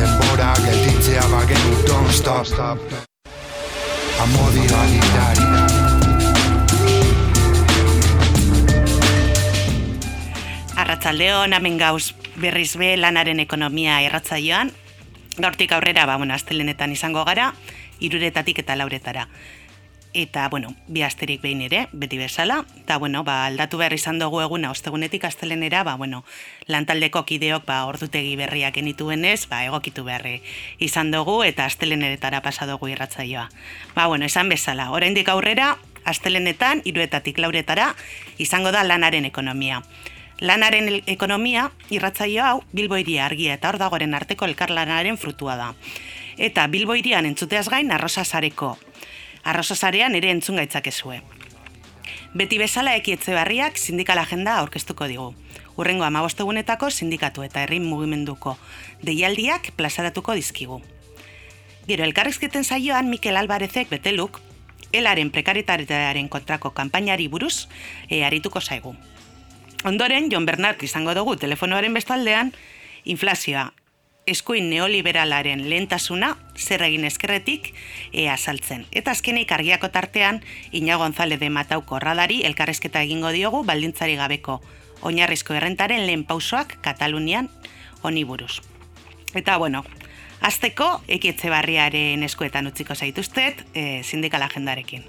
Denbora gelditzea bagenu, don't stop. Amodi agitari. Arratzaldeon, hemen gauz berriz be lanaren ekonomia erratzaioan. Gaurtik aurrera, ba, bueno, astelenetan izango gara, iruretatik eta lauretara. Eta, bueno, bi asterik behin ere, beti bezala. Eta, bueno, ba, aldatu behar izan dugu eguna, ostegunetik astelenera, ba, bueno, lantaldeko kideok, ba, ordutegi berriak genituen ez, ba, egokitu beharri izan dugu, eta asteleneretara pasa dugu irratzaioa. Ba, bueno, esan bezala, oraindik aurrera, astelenetan, iruetatik lauretara, izango da lanaren ekonomia. Lanaren ekonomia, irratzaio hau, Bilbo iria argia eta hor dagoren arteko elkarlanaren frutua da. Eta Bilbo irian entzuteaz gain, arrosa sareko. Arrosa sarean ere entzun gaitzakezue. Beti bezala ekietze barriak sindikal agenda aurkeztuko digu. Urrengo amabostegunetako sindikatu eta herri mugimenduko deialdiak plazaratuko dizkigu. Gero elkarrizketen saioan Mikel Alvarezek beteluk, elaren prekaritatearen kontrako kanpainari buruz e, arituko zaigu. Ondoren, Jon Bernard izango dugu telefonoaren bestaldean, inflazioa, eskuin neoliberalaren lehentasuna, zer egin eskerretik, e, azaltzen. Eta azkenik argiako tartean, Ina González de Matauko radari elkarrezketa egingo diogu baldintzari gabeko oinarrizko errentaren lehen pausoak Katalunian honi buruz. Eta, bueno, azteko, ekietze barriaren eskuetan utziko zaituztet, e, sindikal agendarekin.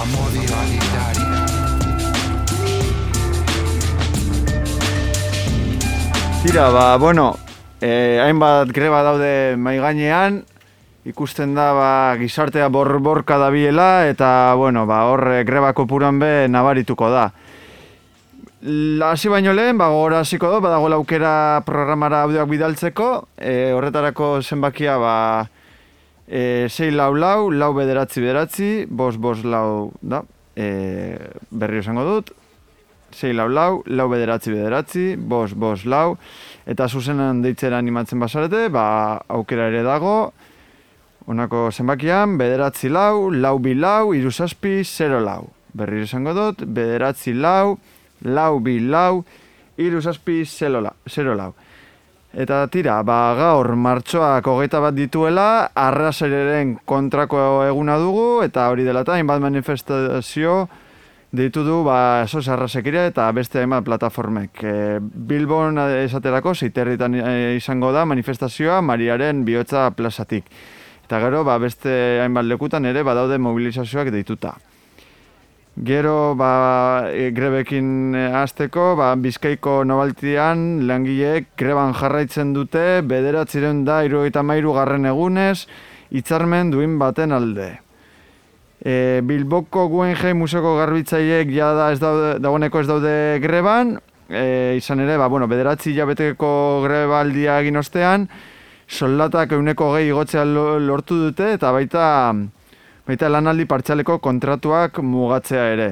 Amodi Tira, ba, bueno, eh, hainbat greba daude mai gainean, ikusten da ba, gizartea borborka dabiela eta bueno, ba, hor eh, greba kopuran be nabarituko da. Hasi baino lehen, ba, gora hasiko do, badago aukera programara audioak bidaltzeko, e, horretarako zenbakia, ba, e, 6 lau lau, lau bederatzi bederatzi, bos bos lau, da, e, berri esango dut, 6 lau lau, lau bederatzi bederatzi, bos bos lau, eta zuzenan deitzera animatzen basarete, ba, aukera ere dago, honako zenbakian, bederatzi lau, lau bi lau, iru zazpi, zero lau. Berri esango dut, bederatzi lau, lau bi lau, iru zazpi, zero lau. Zero lau. Eta tira, ba, gaur martxoak hogeita bat dituela, arrasereren kontrako eguna dugu, eta hori dela eta hainbat manifestazio deitu du ba, sos arrasekire eta beste hainbat plataformek. E, Bilbon esaterako, zeiterritan eh, izango da manifestazioa Mariaren bihotza plazatik. Eta gero, ba, beste hainbat lekutan ere badaude mobilizazioak deituta. Gero, ba, e, grebekin e, hasteko, ba, Bizkaiko nobaltian langileek greban jarraitzen dute bederatziren da irugaita mairu garren egunez, hitzarmen duin baten alde. E, Bilboko Guggenheim Museoko garbitzaileek ja da ez daude, dagoeneko ez daude greban, e, izan ere, ba, bueno, bederatzi jabeteko grebaldia egin ostean, soldatak euneko gehi igotzea lo- lortu dute, eta baita, baita lanaldi partxaleko kontratuak mugatzea ere.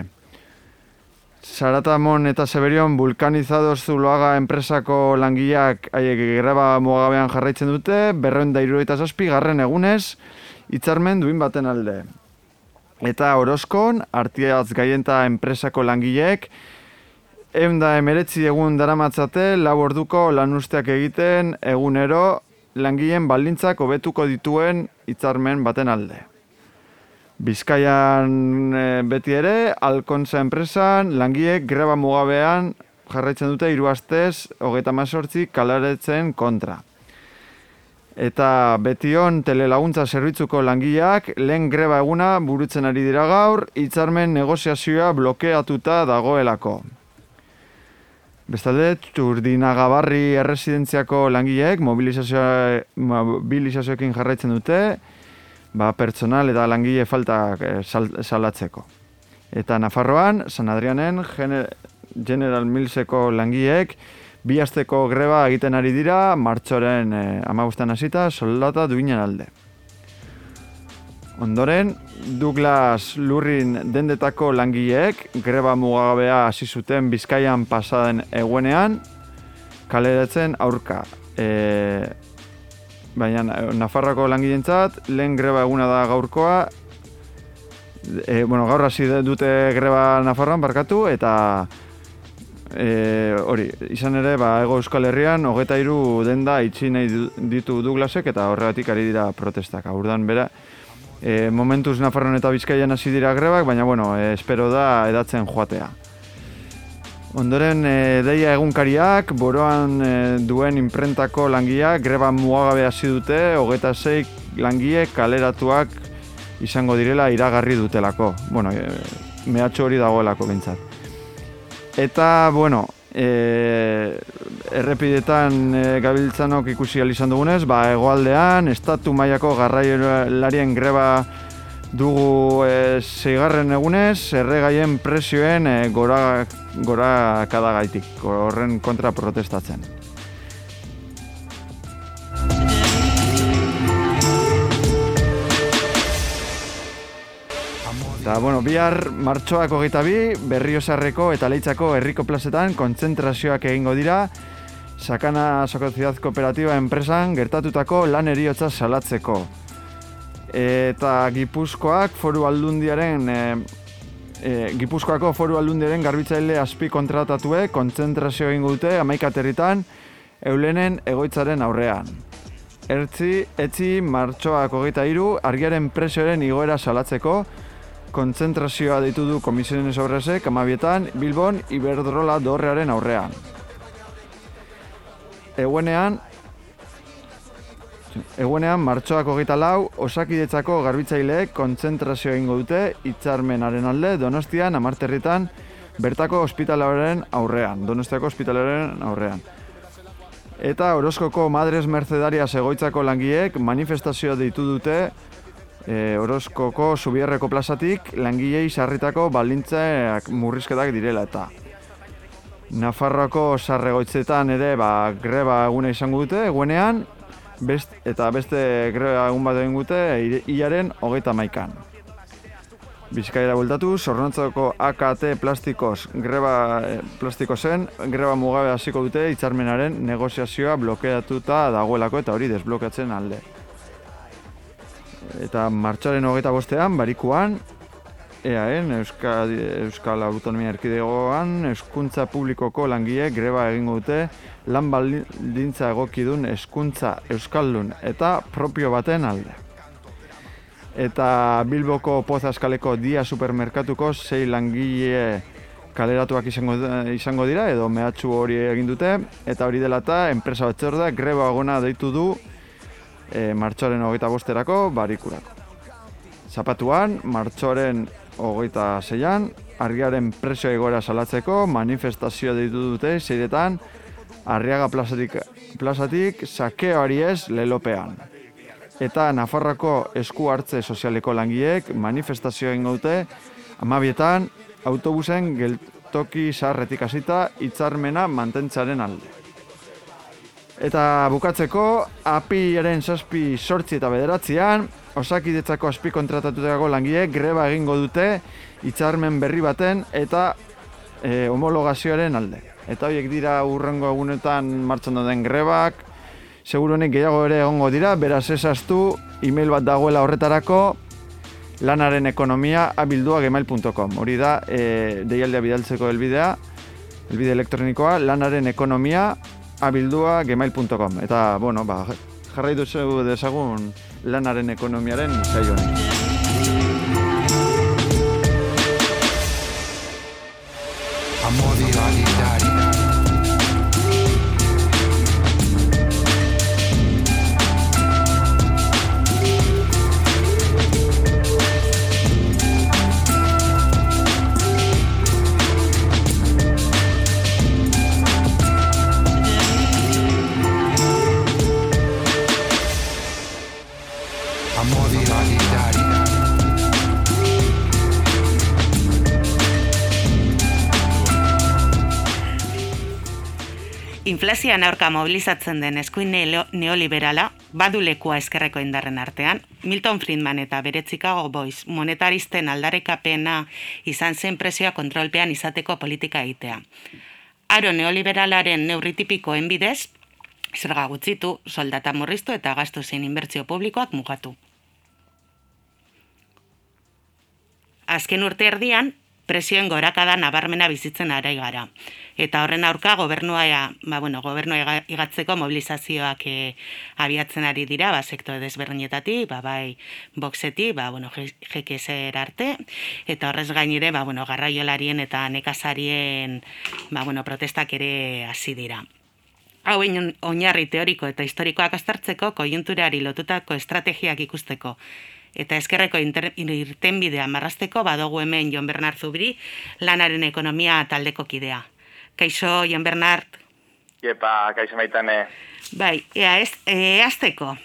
Saratamon eta Seberion vulkanizados zuloaga enpresako langileak haiek greba mugagabean jarraitzen dute, berreun da irurogeita zazpi garren egunez, hitzarmen duin baten alde. Eta Orozkon, Artiaz Gaienta enpresako langileek, egun da emeretzi egun daramatzate, lau orduko lanusteak egiten egunero langileen baldintzak hobetuko dituen hitzarmen baten alde. Bizkaian e, beti ere, Alkontza enpresan langiek greba mugabean jarraitzen dute hiru astez hogeita mazortzi kalaretzen kontra. Eta betion telelaguntza zerbitzuko langileak lehen greba eguna burutzen ari dira gaur, hitzarmen negoziazioa blokeatuta dagoelako. Bestalde, Turdinagabarri erresidentziako langileek mobilizazioekin jarraitzen dute, ba, pertsonal eta langile faltak eh, sal, salatzeko. Eta Nafarroan, San Adrianen Gene- General Millseko langileek bi asteko greba egiten ari dira, martxoren e, amagustan hasita soldata duinen alde. Ondoren, Douglas Lurrin dendetako langileek greba mugagabea hasi zuten Bizkaian pasaden eguenean kaleratzen aurka. E, baina Nafarroko langileentzat lehen greba eguna da gaurkoa. E, bueno, gaur hasi dute greba Nafarroan barkatu eta e, hori, izan ere, ba, ego euskal herrian, hogeta iru denda itxi nahi ditu Douglasek eta horregatik ari dira protestak. Aurdan bera, e, momentuz Nafarroan eta Bizkaian hasi dira grebak, baina bueno, e, espero da edatzen joatea. Ondoren e, deia egunkariak, boroan e, duen imprentako langiak greba mugagabe hasi dute, hogeta zeik langie kaleratuak izango direla iragarri dutelako. Bueno, e, mehatxo hori dagoelako bintzat. Eta, bueno, e, errepidetan e, gabiltzanok ikusi izan dugunez, ba, egoaldean, estatu mailako garraiolarien greba dugu e, zeigarren egunez, erregaien presioen e, gora, gora kadagaitik, horren kontra protestatzen. Eta, bueno, bihar martxoak hogeita bi, berriosarreko eta leitzako herriko plazetan kontzentrazioak egingo dira, sakana sokoziaz kooperatiba enpresan gertatutako lan eriotza salatzeko. Eta Gipuzkoak foru aldundiaren, e, e, Gipuzkoako foru aldundiaren garbitzaile azpi kontratatue kontzentrazio egingo dute amaikaterritan eulenen egoitzaren aurrean. Ertzi, etzi, martxoak hogeita iru, argiaren presioaren igoera salatzeko, kontzentrazioa deitu du komisionen esaurrezek amabietan Bilbon Iberdrola dorrearen aurrean. Eguenean, eguenean martxoak hogeita lau, osakidetzako garbitzaileek kontzentrazioa ingo dute itxarmenaren alde Donostian amarterritan bertako ospitalaren aurrean, Donostiako ospitalaren aurrean. Eta Orozkoko Madres Mercedaria egoitzako langiek manifestazioa deitu dute e, Orozkoko Zubierreko plazatik langilei sarritako baldintzeak murrizketak direla eta Nafarroako sarregoitzetan ere ba, greba eguna izango dute eguenean best, eta beste greba egun bat egin dute hilaren hogeita maikan. Bizkaira bultatu, zornontzako AKT plastikoz greba e, plastiko zen, greba mugabe hasiko dute hitzarmenaren negoziazioa blokeatuta dagoelako eta hori desblokeatzen alde eta martxaren hogeita bostean, barikuan, EAN, Euskal, Euskal Autonomia Erkidegoan, eskuntza publikoko langile greba egingo dute, lan baldintza egokidun eskuntza euskaldun eta propio baten alde. Eta Bilboko Pozaskaleko dia supermerkatuko sei langile kaleratuak izango, izango dira, edo mehatxu hori egin dute, eta hori dela eta enpresa batzorda greba agona deitu du e, martxoaren hogeita bosterako barikurako. Zapatuan, martxoaren hogeita zeian, argiaren presio egora salatzeko manifestazioa ditu dute zeiretan arriaga plazatik, plazatik sakeoari ez lelopean. Eta Nafarroko esku hartze sozialeko langiek manifestazioa ingo dute amabietan autobusen geltoki sarretik hasita hitzarmena mantentzaren alde. Eta bukatzeko, apiaren saspi sortzi eta bederatzean, osakidetzako aspi kontratatutako langileek greba egingo dute hitzarmen berri baten eta e, homologazioaren alde. Eta horiek dira urrengo egunetan martxan den grebak, seguruenik gehiago ere egongo dira, beraz esaztu, e-mail bat dagoela horretarako, lanaren ekonomia abildua gmail.com. Hori da, e, deialdea bidaltzeko elbidea, elbide elektronikoa, lanaren ekonomia abildua gmail.com eta bueno, ba, jarrai duzu dezagun lanaren ekonomiaren saioan. a modi validari Inflazioan aurka mobilizatzen den eskuin neoliberala, badulekua eskerreko indarren artean, Milton Friedman eta bere Chicago Boys monetaristen aldarekapena izan zen presioa kontrolpean izateko politika egitea. Aro neoliberalaren neurritipikoen bidez, zerga gutxitu, soldata murriztu eta gastu zein inbertsio publikoak mugatu. Azken urte erdian, presioen gorakada nabarmena bizitzen arai gara. Eta horren aurka gobernua, ba, bueno, gobernua iga- igatzeko mobilizazioak e, abiatzen ari dira, ba, sektore desberdinetatik, ba, bai, boxetik, ba, bueno, GKSR arte, eta horrez gainire, ba, bueno, garraiolarien eta nekazarien, ba, bueno, protestak ere hasi dira. Hau oin- oinarri teoriko eta historikoak aztertzeko kojunturari lotutako estrategiak ikusteko. Eta eskerreko inter- irtenbidea marrasteko badogu hemen Jon Bernard Zubiri lanaren ekonomia taldeko kidea. Kaixo, Jon Bernard, Iepa, kaixo maitane. bai, ea ez, e, azteko.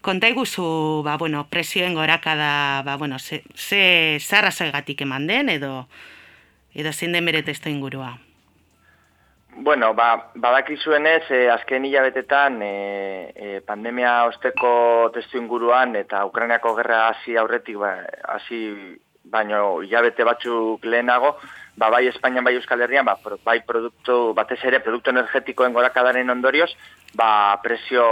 Konta iguzu, ba, bueno, presioen gorakada, ba, bueno, ze, ze zarrazoegatik eman den, edo, edo zein den bere testo ingurua. Bueno, ba, badakizuenez, eh, azken hilabetetan eh, eh, pandemia osteko testu inguruan eta Ukrainiako gerra hasi aurretik, ba, hasi baino hilabete batzuk lehenago, ba, bai Espainian, bai Euskal Herrian, ba, bai produktu, batez ere produktu energetikoen gorakadaren ondorioz, ba, presio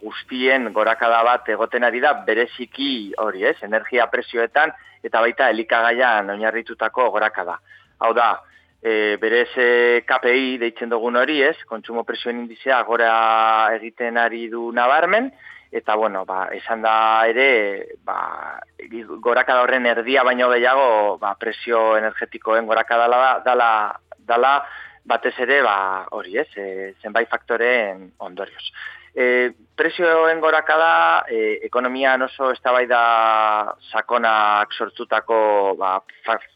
guztien gorakada bat egoten ari da, bereziki hori, ez, energia presioetan, eta baita elikagaian oinarritutako gorakada. Hau da, e, berez e, KPI deitzen dugun hori, ez, kontsumo presioen indizea gora egiten ari du nabarmen, eta bueno, ba, esan da ere, ba, gorakada horren erdia baino gehiago, ba, presio energetikoen gorakada dala, dala, dala batez ere, ba, hori ez, e, zenbait faktoreen ondorioz. E, presioen gorakada, e, ekonomian oso eztabaida sakonak sortutako ba,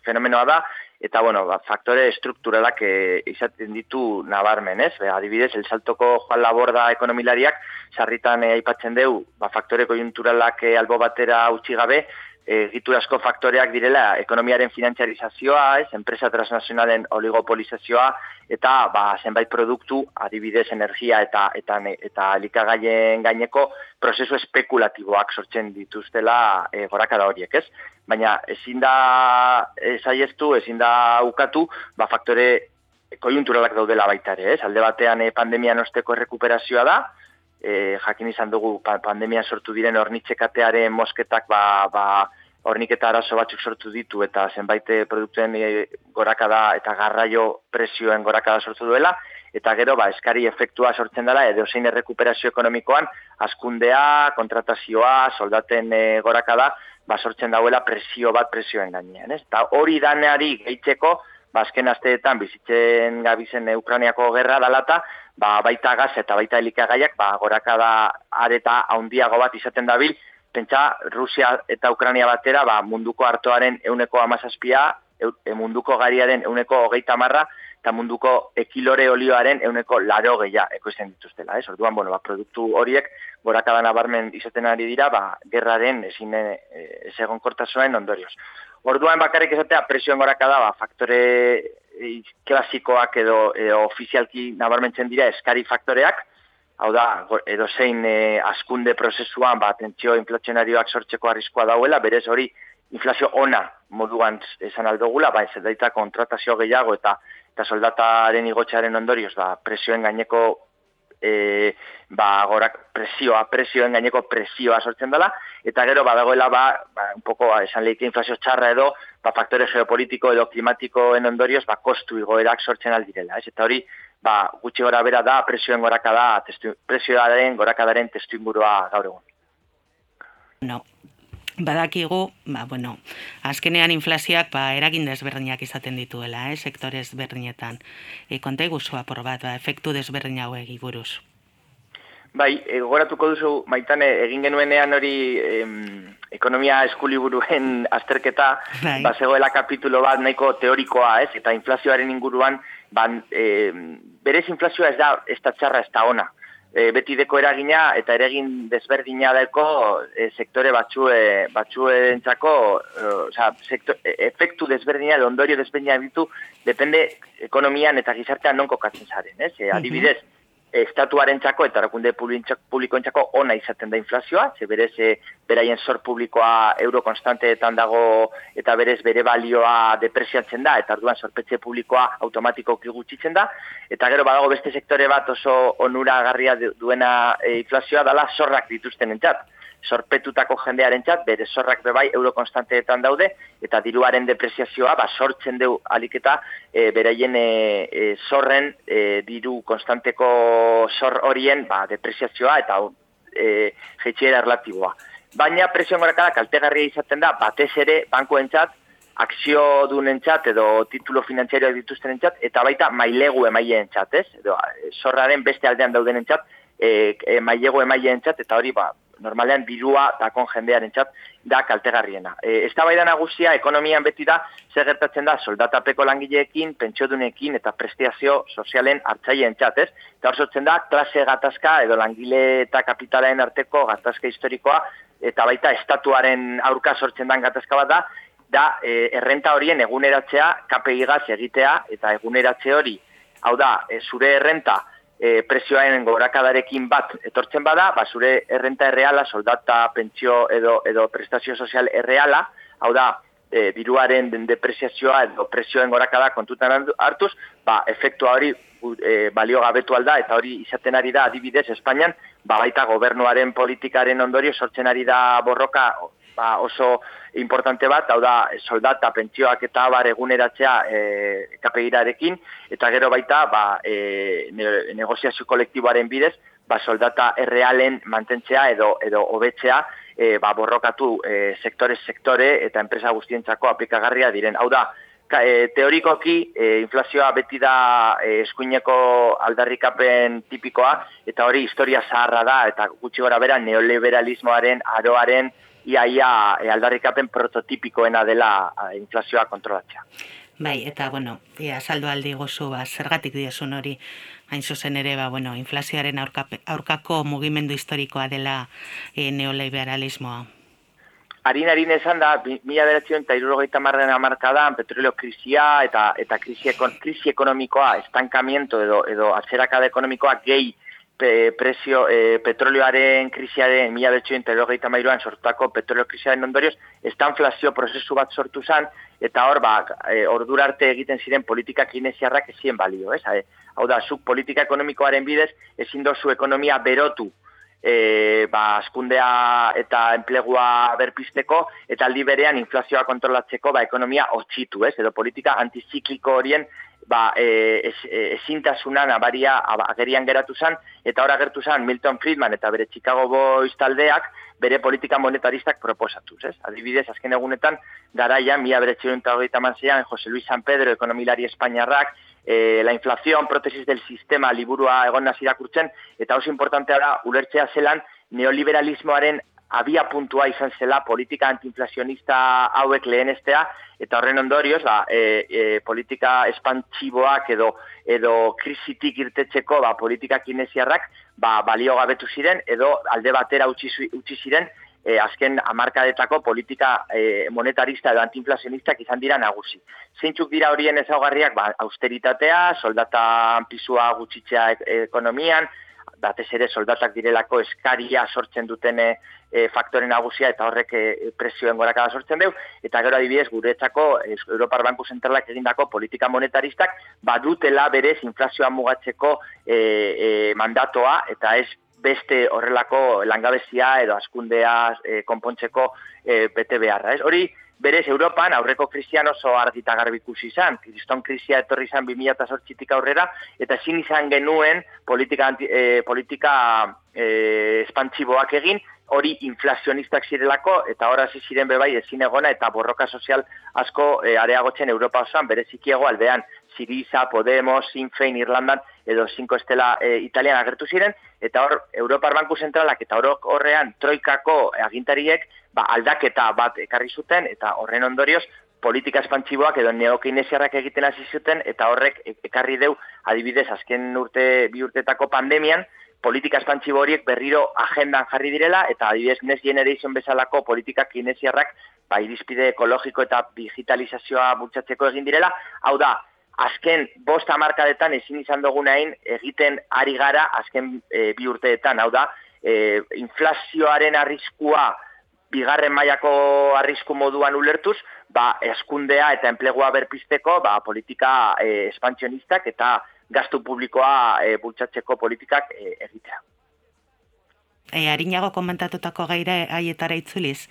fenomenoa da, eta bueno, ba, faktore estrukturalak e, izaten ditu nabarmen, ez? Be, adibidez, el saltoko Juan Laborda ekonomilariak sarritan e, aipatzen deu, ba, faktore kojunturalak e, albo batera utzi gabe, egiturazko faktoreak direla ekonomiaren finantziarizazioa, ez, enpresa transnazionalen oligopolizazioa eta ba, zenbait produktu, adibidez energia eta eta eta elikagaien gaineko prozesu espekulatiboak sortzen dituztela e, gorakada horiek, ez? Baina ezin da esaiestu, ezin da ukatu, ba faktore kojunturalak daudela baita ere, ez? Alde batean e, pandemian osteko errekuperazioa da, e, jakin izan dugu pa, pandemia sortu diren hornitzekatearen mosketak ba, ba, horniketa arazo batzuk sortu ditu eta zenbait eh, produktuen e, gorakada eta garraio presioen gorakada sortu duela, eta gero ba, eskari efektua sortzen dela edo zein errekuperazio ekonomikoan askundea, kontratazioa, soldaten e, gorakada, ba, sortzen dauela presio bat presioen gainean. Ez? Eta hori daneari gehitzeko, ba, azken asteetan bizitzen gabizen Ukrainiako gerra dalata, ba, baita gaz eta baita elikagaiak ba, gorakada areta haundiago bat izaten dabil, pentsa Rusia eta Ukraina batera ba, munduko hartoaren euneko amazazpia, e, munduko gariaren euneko hogeita marra, eta munduko ekilore olioaren euneko laro gehiago ekoizten dituztela. Ez? Orduan, bueno, ba, produktu horiek gorakada nabarmen izaten ari dira, ba, gerraren ezin e, ez egonkortasunen ondorioz. Orduan bakarrik esatea presioen gorakada, ba, faktore e, klasikoak edo, edo ofizialki nabarmentzen dira eskari faktoreak, hau da, edo zein e, askunde prozesuan, ba, tentsio inflazionarioak sortzeko arriskoa dauela, berez hori inflazio ona moduan esan aldogula, ba, ez daita kontratazio gehiago eta eta soldataren igotxearen ondorioz, ba, presioen gaineko e, ba, gorak presioa, presioen gaineko presioa sortzen dela, eta gero badagoela ba, ba un poco ba, esan lehike inflazio txarra edo, ba, faktore geopolitiko edo klimatikoen ondorioz, ba, kostu igoerak sortzen aldirela, ez? Eta hori, ba, gutxi gora bera da presioen gorakada, testu, presioaren gorakadaren testu ingurua gaur egun. No, badakigu, ba, bueno, azkenean inflazioak ba, eragin desberdinak izaten dituela, eh, sektore ezberdinetan. E, konta iguzu apur bat, ba, efektu desberdin hauek buruz. Bai, e, gogoratuko duzu, maitane, egin genuenean hori em, ekonomia eskuliburuen azterketa, Bai. ba, zegoela kapitulo bat nahiko teorikoa, ez? Eta inflazioaren inguruan, ban, e, berez inflazioa ez da, ez da txarra, ez da ona. E, beti deko eragina eta eragin desberdina deko e, sektore batzue, batzuentzako, e, osea, sektor, e, efektu desberdina edo ondorio desberdina ditu, depende ekonomian eta gizartean non kokatzen zaren, ez? E, adibidez, estatuarentzako eta erakunde publikoentzako ona izaten da inflazioa, ze berez e, beraien zor publikoa euro konstanteetan dago eta berez bere balioa depresiatzen da, eta orduan sorpetze publikoa automatikoki gutxitzen da, eta gero badago beste sektore bat oso onura garria duena e, inflazioa dala zorrak dituzten entzat sorpetutako jendearen txat, bere zorrak bebai eurokonstanteetan daude, eta diruaren depresiazioa, ba, sortzen du aliketa, e, beraien e, e, zorren, e, diru konstanteko zor horien, ba, depresiazioa, eta e, jetxiera erlatiboa. Baina presioen gorakada kaltegarria izaten da, batez ere, bankoentzat, akzio dunentzat edo titulo finanziarioak dituzten entzat, eta baita mailegu emaileen txat, ez? Edo, zorraren beste aldean dauden entzat, e, e, mailegu emaileen txat, eta hori, ba, normalean dirua dakon jendearen txat da kaltegarriena. E, ez da nagusia, ekonomian beti da, zer gertatzen da, soldatapeko langileekin, pentsiodunekin eta prestiazio sozialen hartzaien txat, ez? Eta hor sortzen da, klase gatazka edo langile eta kapitalaen arteko gatazka historikoa, eta baita estatuaren aurka sortzen den gatazka bat da, da e, errenta horien eguneratzea KPI egitea, eta eguneratze hori, hau da, e, zure errenta, e, presioaren gorakadarekin bat etortzen bada, ba, zure errenta erreala, soldata, pentsio edo, edo prestazio sozial erreala, hau da, e, diruaren depresiazioa edo presioen gorakada kontutan hartuz, ba, efektua hori e, balio gabetu alda, eta hori izaten ari da adibidez Espainian, ba, baita gobernuaren politikaren ondorio sortzen ari da borroka ba, oso importante bat, hau da soldata, pentsioak eta bar eguneratzea e, kapegirarekin, eta gero baita ba, e, negoziazio kolektiboaren bidez, ba, soldata errealen mantentzea edo edo hobetzea e, ba, borrokatu e, sektore sektore eta enpresa guztientzako aplikagarria diren. Hau da, e, teorikoki e, inflazioa beti da e, eskuineko aldarrikapen tipikoa, eta hori historia zaharra da, eta gutxi gora bera neoliberalismoaren, aroaren, iaia e, aldarrikapen prototipikoena dela inflazioa kontrolatzea. Bai, eta, bueno, ia, saldo aldi gozu, ba, zergatik diozun hori, hain zuzen ere, ba, bueno, inflazioaren aurkako mugimendu historikoa dela e, neoliberalismoa. Harin, harin esan da, mila beratzen eta irurogeita marren amarkadan, petroleo krisia eta eta krisi, krisi ekonomikoa, estankamiento edo, edo atzerakada ekonomikoa gehi pe, presio e, petrolioaren krisiaren mila betxoen eta mairuan sortutako petrolio krisiaren ondorioz, estanflazio prozesu bat sortu zen, eta hor, ba, e, ordurarte egiten ziren politika kinesiarrak ezien balio, ez? hau da, zuk politika ekonomikoaren bidez, ezin dozu ekonomia berotu, e, ba, askundea eta enplegua berpisteko, eta aldi berean inflazioa kontrolatzeko ba, ekonomia otxitu, ez? edo politika antizikliko horien ba, e, e, ezintasuna nabaria agerian geratu zen, eta hor agertu zen Milton Friedman eta bere Chicago Boys taldeak bere politika monetaristak proposatuz. Ez? Adibidez, azken egunetan, garaian, mila bere txerunta hogeita manzean, Jose Luis San Pedro, ekonomilari espainiarrak, e, la inflación, protesis del sistema, liburua egon irakurtzen, eta oso importantea da, ulertzea zelan, neoliberalismoaren abia puntua izan zela politika antiinflazionista hauek lehenestea, eta horren ondorioz, ba, e, e, politika espantxiboak edo edo krisitik irtetzeko ba, politika kinesiarrak ba, balio gabetu ziren, edo alde batera utzi, utzi ziren, e, azken amarkadetako politika e, monetarista edo antiinflazionistak izan dira nagusi. Zeintzuk dira horien ezaugarriak, ba, austeritatea, soldata pisua gutxitzea ekonomian, batez ere soldatak direlako eskaria sortzen duten e, faktore nagusia eta horrek e, presioen gorakada sortzen deu, eta gero adibidez guretzako Europar Banku Zentralak egindako politika monetaristak badutela berez inflazioa mugatzeko e, e, mandatoa eta ez beste horrelako langabezia edo askundea e, konpontzeko e, bete beharra. Ez? Hori, berez Europan aurreko krizian oso argita garbikusi izan, kriston krizia etorri izan 2008tik aurrera, eta ezin izan genuen politika, e, politika e, espantziboak egin, hori inflazionistak zirelako, eta hori hasi ziren bebai ezin egona, eta borroka sozial asko e, areagotzen Europa osoan, berezikiego aldean, Siriza, Podemos, Sinn Féin, Irlandan, edo 5 estela e, Italian agertu ziren, eta hor, Europar Banku Zentralak eta horok horrean troikako agintariek ba, aldaketa bat ekarri zuten, eta horren ondorioz, politika espantziboak edo neokinesiarrak egiten hasi zuten, eta horrek e, ekarri deu, adibidez, azken urte, bi urtetako pandemian, politika espantzibo horiek berriro agendan jarri direla, eta adibidez, Next Generation bezalako politika kinesiarrak, ba, irizpide ekologiko eta digitalizazioa bultzatzeko egin direla, hau da, azken bost hamarkadetan ezin izan dugunain egiten ari gara azken e, bi urteetan, hau da, e, inflazioaren arriskua bigarren mailako arrisku moduan ulertuz, ba, eskundea eta enplegua berpisteko ba, politika e, espantzionistak eta gastu publikoa e, bultzatzeko politikak e, egitea. E, harinago komentatutako gaire haietara itzuliz,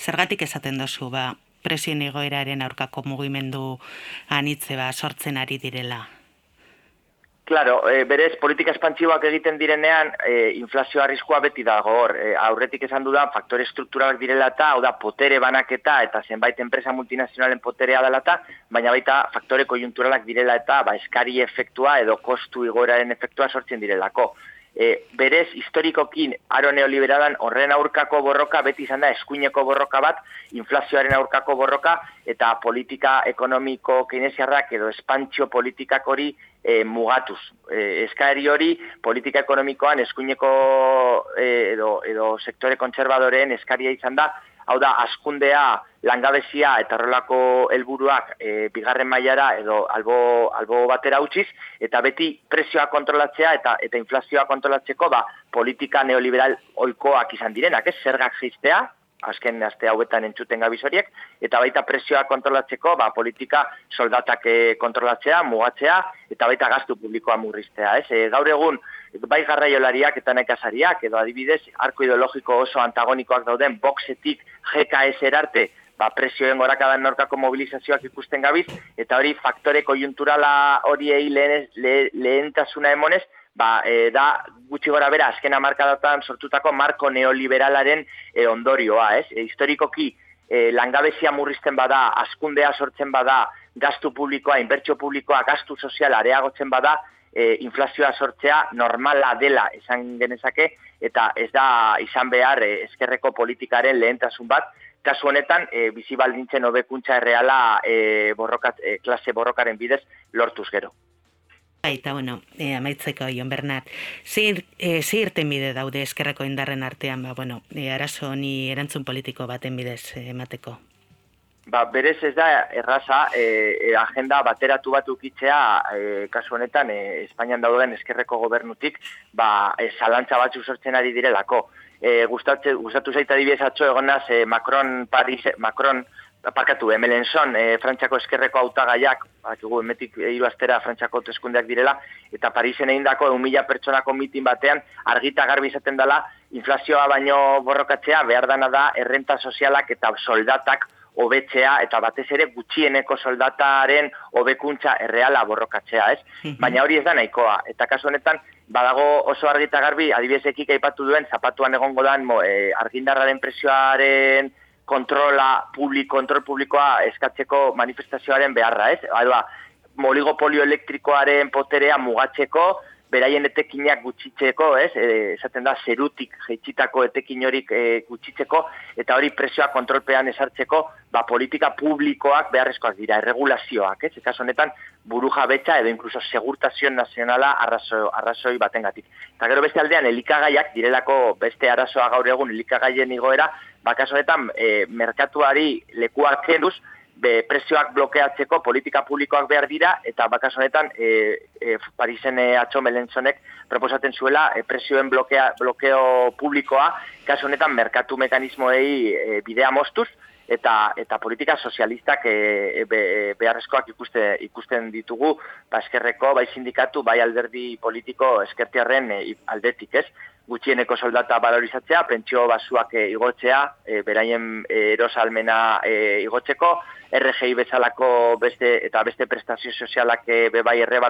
zergatik esaten dozu, ba, presioen egoeraren aurkako mugimendu anitze ba, sortzen ari direla? Claro, e, berez, politika espantziboak egiten direnean, e, inflazio arriskua beti dago hor. E, aurretik esan dudan, faktore strukturalak direla eta, hau da, potere banaketa eta zenbait enpresa multinazionalen poterea dela eta, baina baita faktore kojunturalak direla eta, ba, eskari efektua edo kostu igoeraren efektua sortzen direlako. E, berez, historikokin aro neoliberalan horren aurkako borroka beti izan da eskuineko borroka bat, inflazioaren aurkako borroka eta politika ekonomiko kinesiarrak edo espantzio politikak hori e, mugatuz. E, eskari hori politika ekonomikoan eskuineko e, edo, edo sektore kontserbadoren eskaria izan da, hau da, askundea, langabezia eta horrelako helburuak e, bigarren mailara edo albo, albo batera utziz, eta beti presioa kontrolatzea eta eta inflazioa kontrolatzeko ba, politika neoliberal oikoak izan direnak, ez? Zergak jistea, azken aste hauetan entzuten gabizoriek, eta baita presioa kontrolatzeko, ba, politika soldatak eh, kontrolatzea, mugatzea, eta baita gastu publikoa murriztea. Ez? E, gaur egun, bai garraiolariak eta nekazariak, edo adibidez, arko ideologiko oso antagonikoak dauden, boxetik GKS erarte, ba, presioen gorakadan norkako mobilizazioak ikusten gabiz, eta hori faktore kojunturala horiei lehen, lehentasuna emonez, ba, e, da gutxi gora bera azken amarkadatan sortutako marko neoliberalaren e, ondorioa, ez? E, historikoki e, langabezia murrizten bada, askundea sortzen bada, gastu publikoa, inbertsio publikoa, gastu sozial areagotzen bada, e, inflazioa sortzea normala dela esan genezake, eta ez da izan behar e, eskerreko politikaren lehentasun bat, kasu honetan e, bizi baldintzen hobekuntza erreala e, borrokat, e, klase borrokaren bidez lortuz gero. Eta, bueno, e, amaitzeko, Ion Bernat, zir, e, zirten bide daude eskerrako indarren artean, ba, bueno, e, arazo ni erantzun politiko baten bidez emateko? Ba, berez ez da erraza, e, agenda bateratu bat ukitzea, e, kasu honetan, e, Espainian dauden eskerreko gobernutik, ba, e, zalantza batzu sortzen ari direlako. E, gustatu zaita dibidez atzo egonaz, e, Macron, Paris, Macron, parkatu, emelenson, e, Frantxako eskerreko autagaiak, bakigu, emetik hiru astera Frantxako teskundeak direla, eta Parisen egin dako, egun mila pertsonako mitin batean, argita garbi izaten dela, inflazioa baino borrokatzea, behar dana da, errenta sozialak eta soldatak hobetzea eta batez ere gutxieneko soldataren hobekuntza erreala borrokatzea, ez? Mhm. Baina hori ez da nahikoa. Eta kasu honetan, badago oso argita garbi, adibidezekik aipatu duen, zapatuan egongo dan, mo, e, argindarraren presioaren kontrola publik, kontrol publikoa eskatzeko manifestazioaren beharra, ez? Ba, moligopolio elektrikoaren poterea mugatzeko, beraien etekinak gutxitzeko, ez? E, esaten da, zerutik jeitsitako etekin horik e, gutxitzeko, eta hori presioa kontrolpean esartzeko, ba, politika publikoak beharrezkoak dira, erregulazioak, ez? Eta honetan, buru jabetza edo inkluso segurtazio nazionala arrazo, arrazoi batengatik. Eta gero beste aldean, elikagaiak, direlako beste arazoa gaur egun elikagaien igoera, bakasoetan e, merkatuari lekuak kenduz, be, presioak blokeatzeko politika publikoak behar dira, eta bakas honetan e, e, Parisen e, atxo melentzonek proposaten zuela e, presioen blokea, blokeo publikoa, kasu honetan merkatu mekanismoei e, bidea mostuz, eta eta politika sozialistak e, be, beharrezkoak ikuste, ikusten ditugu, ba eskerreko, bai sindikatu, bai alderdi politiko eskertiarren e, aldetik, ez? Gutxieneko soldata valorizatzea, pentsio basuak e, igotzea, e, beraien e, erosalmena e, igotzeko, RGI bezalako beste eta beste prestazio sozialak e, bebai erre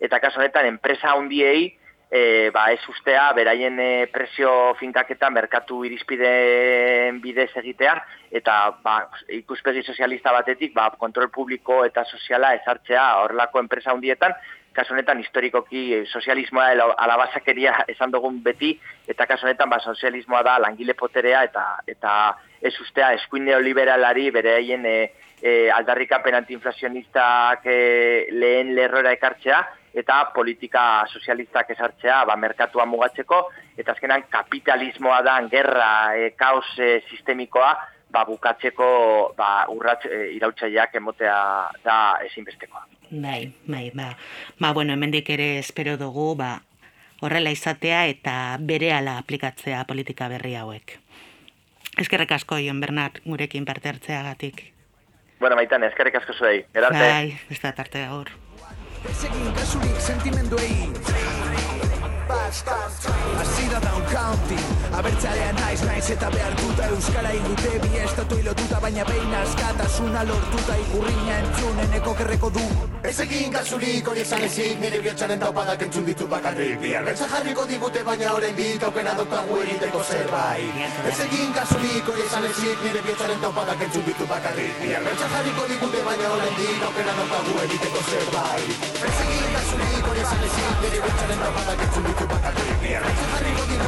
eta kaso honetan enpresa hundiei, e, ba, ez ustea, beraien e, presio finkaketa merkatu irizpideen bidez egitea, eta ba, ikuspegi sozialista batetik, ba, kontrol publiko eta soziala ezartzea horrelako enpresa hundietan, kasu honetan historikoki eh, sozialismoa alabazakeria esan dugun beti, eta kasu honetan ba, sozialismoa da langile poterea eta eta ez ustea eskuin neoliberalari bere haien e, e, aldarrikapen antiinflazionistak e, lehen lerrora ekartzea, eta politika sozialistak esartzea ba, merkatua mugatzeko, eta azkenan kapitalismoa da gerra, e, kaos e, sistemikoa, ba, bukatzeko ba, urratz e, irautzaileak emotea da ezinbestekoa. Bai, bai, ba. Ba, bueno, hemendik ere espero dugu, ba, horrela izatea eta berehala aplikatzea politika berri hauek. Eskerrik asko, Jon Bernat, gurekin parte hartzeagatik. Bueno, maitan, eskerrik asko zuei. Gerarte. Bai, ez da tarte gaur. Ez egin kasurik sentimenduei Hasi da down county Abertzalean naiz naiz eta behartuta Euskara ingute bi estatu ilotuta Baina behin askatasuna lortuta Ikurriña entzuneneko kerreko du. Ez egin kasurik hori esan ezik Nire bihotxaren taupadak entzun ditu bakarrik. Biarretza jarriko digute baina orain dik Aukena daukagu egiteko zerbait. Ez egin kasurik hori esan ezik Nire bihotxaren taupadak entzun ditu bakarrik. Biarretza jarriko digute baina orain dik Aukena daukagu egiteko zerbait. Ez egin kasurik hori esan ezik Nire bihotxaren taupadak entzun ditu bakarrik. Biarretza jarriko digute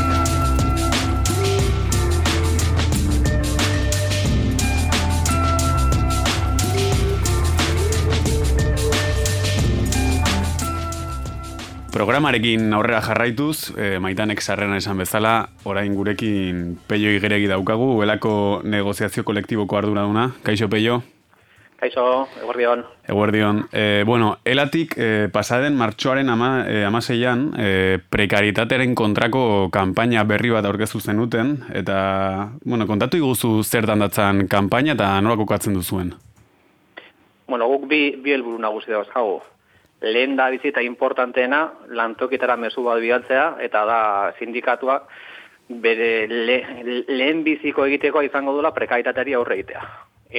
Programarekin aurrera jarraituz, e, maitanek sarrena esan bezala, orain gurekin peio igeregi daukagu, elako negoziazio kolektiboko arduraduna. Kaixo peio? Kaixo, eguerdion. Eguerdion. E, bueno, elatik e, pasaden martxoaren ama, e, amaseian e, prekaritatearen kontrako kanpaina berri bat aurkeztu zenuten, eta, bueno, kontatu iguzu zertan datzan kanpaina eta nola kokatzen duzuen? Bueno, guk bi, bi helburu nagusi dauzkagu. Lehen da bizita importanteena, lantokitara mezu bat bidaltzea, eta da sindikatuak bere le, lehen biziko egiteko izango dula prekaitateari aurre egitea.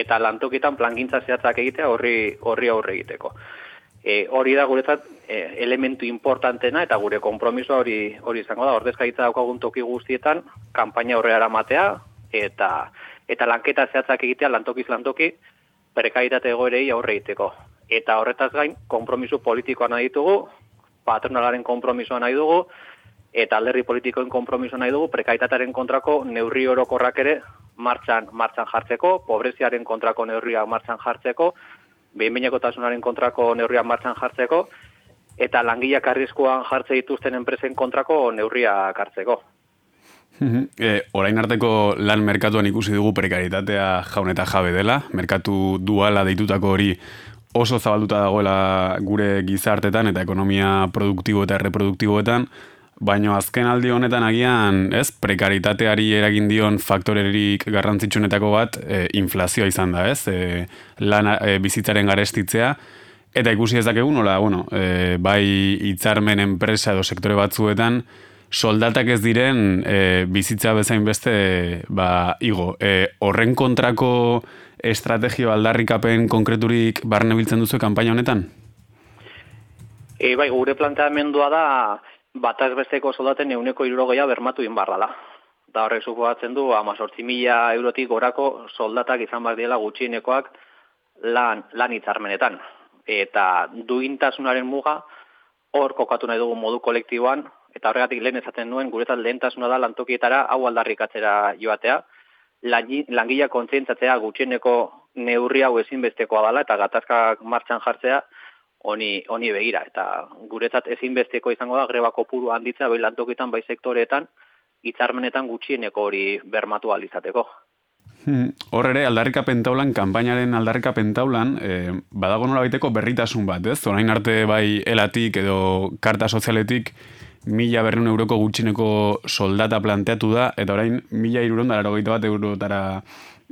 Eta lantokitan plangintza zehatzak egitea horri, horri aurre egiteko. E, hori da guretzat e, elementu importantena eta gure konpromisoa hori hori izango da. Ordezkaritza daukagun toki guztietan, kanpaina horreara matea eta eta lanketa zehatzak egitea lantokiz lantoki prekaitate egoerei aurre egiteko. Eta horretaz gain, konpromiso politikoa nahi ditugu, patronalaren konpromisoa nahi dugu, eta alderri politikoen konpromiso nahi dugu, prekaitatearen kontrako neurri orokorrak ere martxan, martxan jartzeko, pobreziaren kontrako neurriak martxan jartzeko, behinbinekotasunaren kontrako neurriak martxan jartzeko, eta langileak arriskoan jartze dituzten enpresen kontrako neurriak hartzeko. E, orain arteko lan merkatuan ikusi dugu prekaritatea jaun eta jabe dela, merkatu duala deitutako hori oso zabalduta dagoela gure gizartetan eta ekonomia produktibo eta reproduktiboetan, baino azken aldi honetan agian, ez, prekaritateari eragin dion faktorerik garrantzitsunetako bat e, inflazioa izan da, ez, e, lan e, bizitzaren garestitzea, eta ikusi ez dakegu nola, bueno, e, bai hitzarmen enpresa edo sektore batzuetan, soldatak ez diren e, bizitza bezain beste ba, igo. E, horren kontrako estrategio aldarrikapen konkreturik barne biltzen duzu kanpaina honetan? E, bai, gure planteamendua da bataz besteko soldaten euneko irurogeia bermatu inbarrala. Da horrek supoatzen du, amazortzi mila eurotik gorako soldatak izan bat diela gutxienekoak lan, lan hitzarmenetan. Eta duintasunaren muga hor kokatu nahi dugu modu kolektiboan, eta horregatik lehen ezaten nuen guretzat lehentasuna da lantokietara hau aldarrikatzera joatea, langila kontzientzatzea gutxieneko neurri hau ezinbestekoa dela eta gatazkak martxan jartzea honi honi begira eta guretzat ezinbesteko izango da greba kopuru handitzea bai lantokitan bai sektoreetan hitzarmenetan gutxieneko hori bermatu alizateko. Hmm, hor ere, aldarrika pentaulan, kanpainaren aldarrika pentaulan, eh, badago nola baiteko berritasun bat, ez? Zorain arte bai elatik edo karta sozialetik mila berreun euroko gutxineko soldata planteatu da, eta orain mila iruron da bat eurotara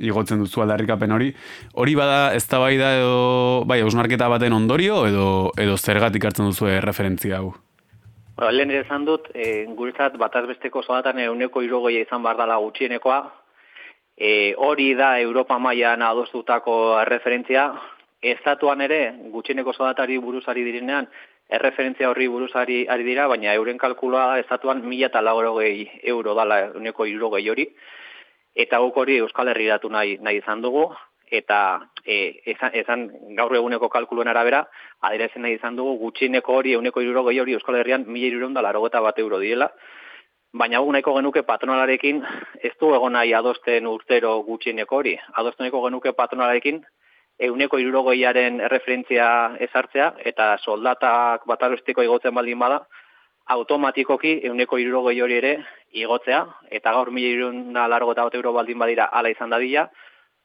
igotzen duzu aldarrikapen hori. Hori bada ez da bai da edo, bai, ausnarketa baten ondorio edo, edo zergatik hartzen duzu referentzia hau? Ba, lehen esan dut, e, guretzat bataz besteko soldatan euneko irogoia izan bar dala gutxienekoa, e, hori da Europa mailan adostutako referentzia, estatuan ere gutxieneko soldatari buruzari direnean, erreferentzia horri buruzari ari dira, baina euren kalkuloa estatuan mila eta euro dala uneko irurogei hori, eta guk hori Euskal Herri datu nahi, nahi izan dugu, eta e, ezan, gaur eguneko kalkuluen arabera, adirezen nahi izan dugu, gutxineko hori, euneko irurogei hori Euskal Herrian mila iruron dala bat euro diela, baina guk nahiko genuke patronalarekin, ez du egon nahi adosten urtero gutxineko hori, adosten nahiko genuke patronalarekin, euneko irurogoiaren erreferentzia ezartzea, eta soldatak batarostiko igotzen baldin bada, automatikoki euneko irurogoi hori ere igotzea, eta gaur mila irunda largo eta euro baldin badira ala izan dadila,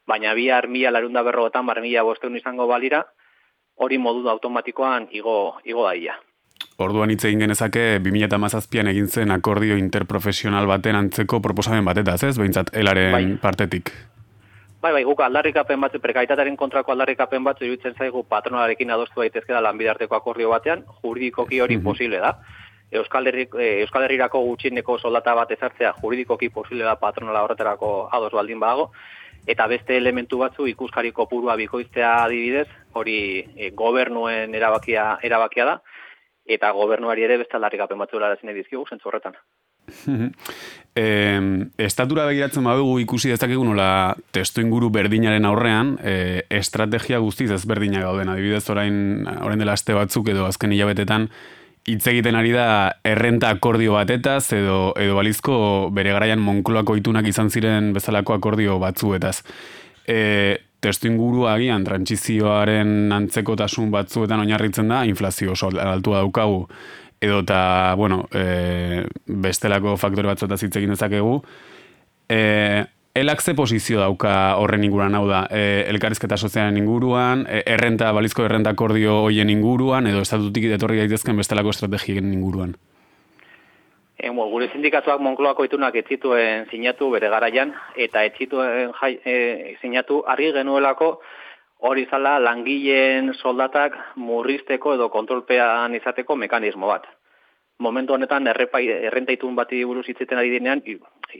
baina bihar mila larunda berrogotan, bar mila bosteun izango balira, hori modu automatikoan igo, igo daia. Orduan hitz egin genezake 2017an egin zen akordio interprofesional baten antzeko proposamen batetaz, ez? Behintzat helaren bai. partetik. Bai, bai, guk aldarrikapen batzu, prekaitatearen kontrako aldarrikapen batzu iruditzen zaigu patronalarekin adostu daitezke da lanbidarteko akordio batean, juridikoki hori mm posible da. Euskal, Herri, eh, Euskal Herrirako gutxieneko soldata bat ezartzea juridikoki posible da patronala horretarako ados baldin badago, eta beste elementu batzu ikuskari kopurua bikoiztea adibidez, hori e, gobernuen erabakia, erabakia da, eta gobernuari ere beste aldarrikapen batzu larazen edizkigu, zentzu horretan. eh, estatura begiratzen badugu ikusi dezakegu nola testu inguru berdinaren aurrean eh, estrategia guztiz ez berdina gauden adibidez orain, orain dela aste batzuk edo azken hilabetetan hitz egiten ari da errenta akordio batetaz edo edo balizko bere garaian Monkloako itunak izan ziren bezalako akordio batzuetaz. E, testu inguru agian trantsizioaren antzekotasun batzuetan oinarritzen da inflazio oso altua daukagu edo eta, bueno, e, bestelako faktore batzuetaz hitz egin dezakegu. E, Elak ze posizio dauka horren inguruan, hau da, e, elkarrizketa sozialen inguruan, e, errenta, balizko errenta akordio hoien inguruan, edo estatutik etorri daitezken bestelako estrategien inguruan? E, gure sindikatuak Monkloako itunak etzituen sinatu bere garaian, eta etzituen jai, e, sinatu argi genuelako hori zala langileen soldatak murrizteko edo kontrolpean izateko mekanismo bat momentu honetan errepai, errentaitun bati buruz hitzeten ari dinean,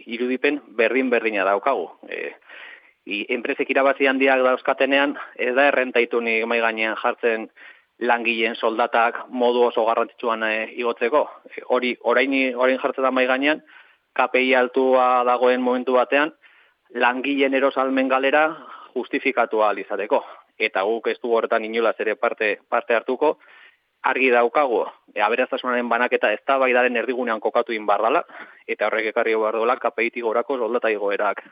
irudipen berdin berdina daukagu. E, enpresek irabazi handiak dauzkatenean, ez da errentaitunik mai gainean jartzen langileen soldatak modu oso garrantzitsuan e, igotzeko. E, hori orain orain jartzen da mai gainean, KPI altua dagoen momentu batean, langileen erosalmen galera justifikatua alizateko. Eta guk ez du horretan inolaz ere parte, parte hartuko, argi daukago, e, aberaztasunaren banaketa ez da baidaren erdigunean kokatu inbardala, eta horrek ekarri bardola kapeiti gorako soldata igoerak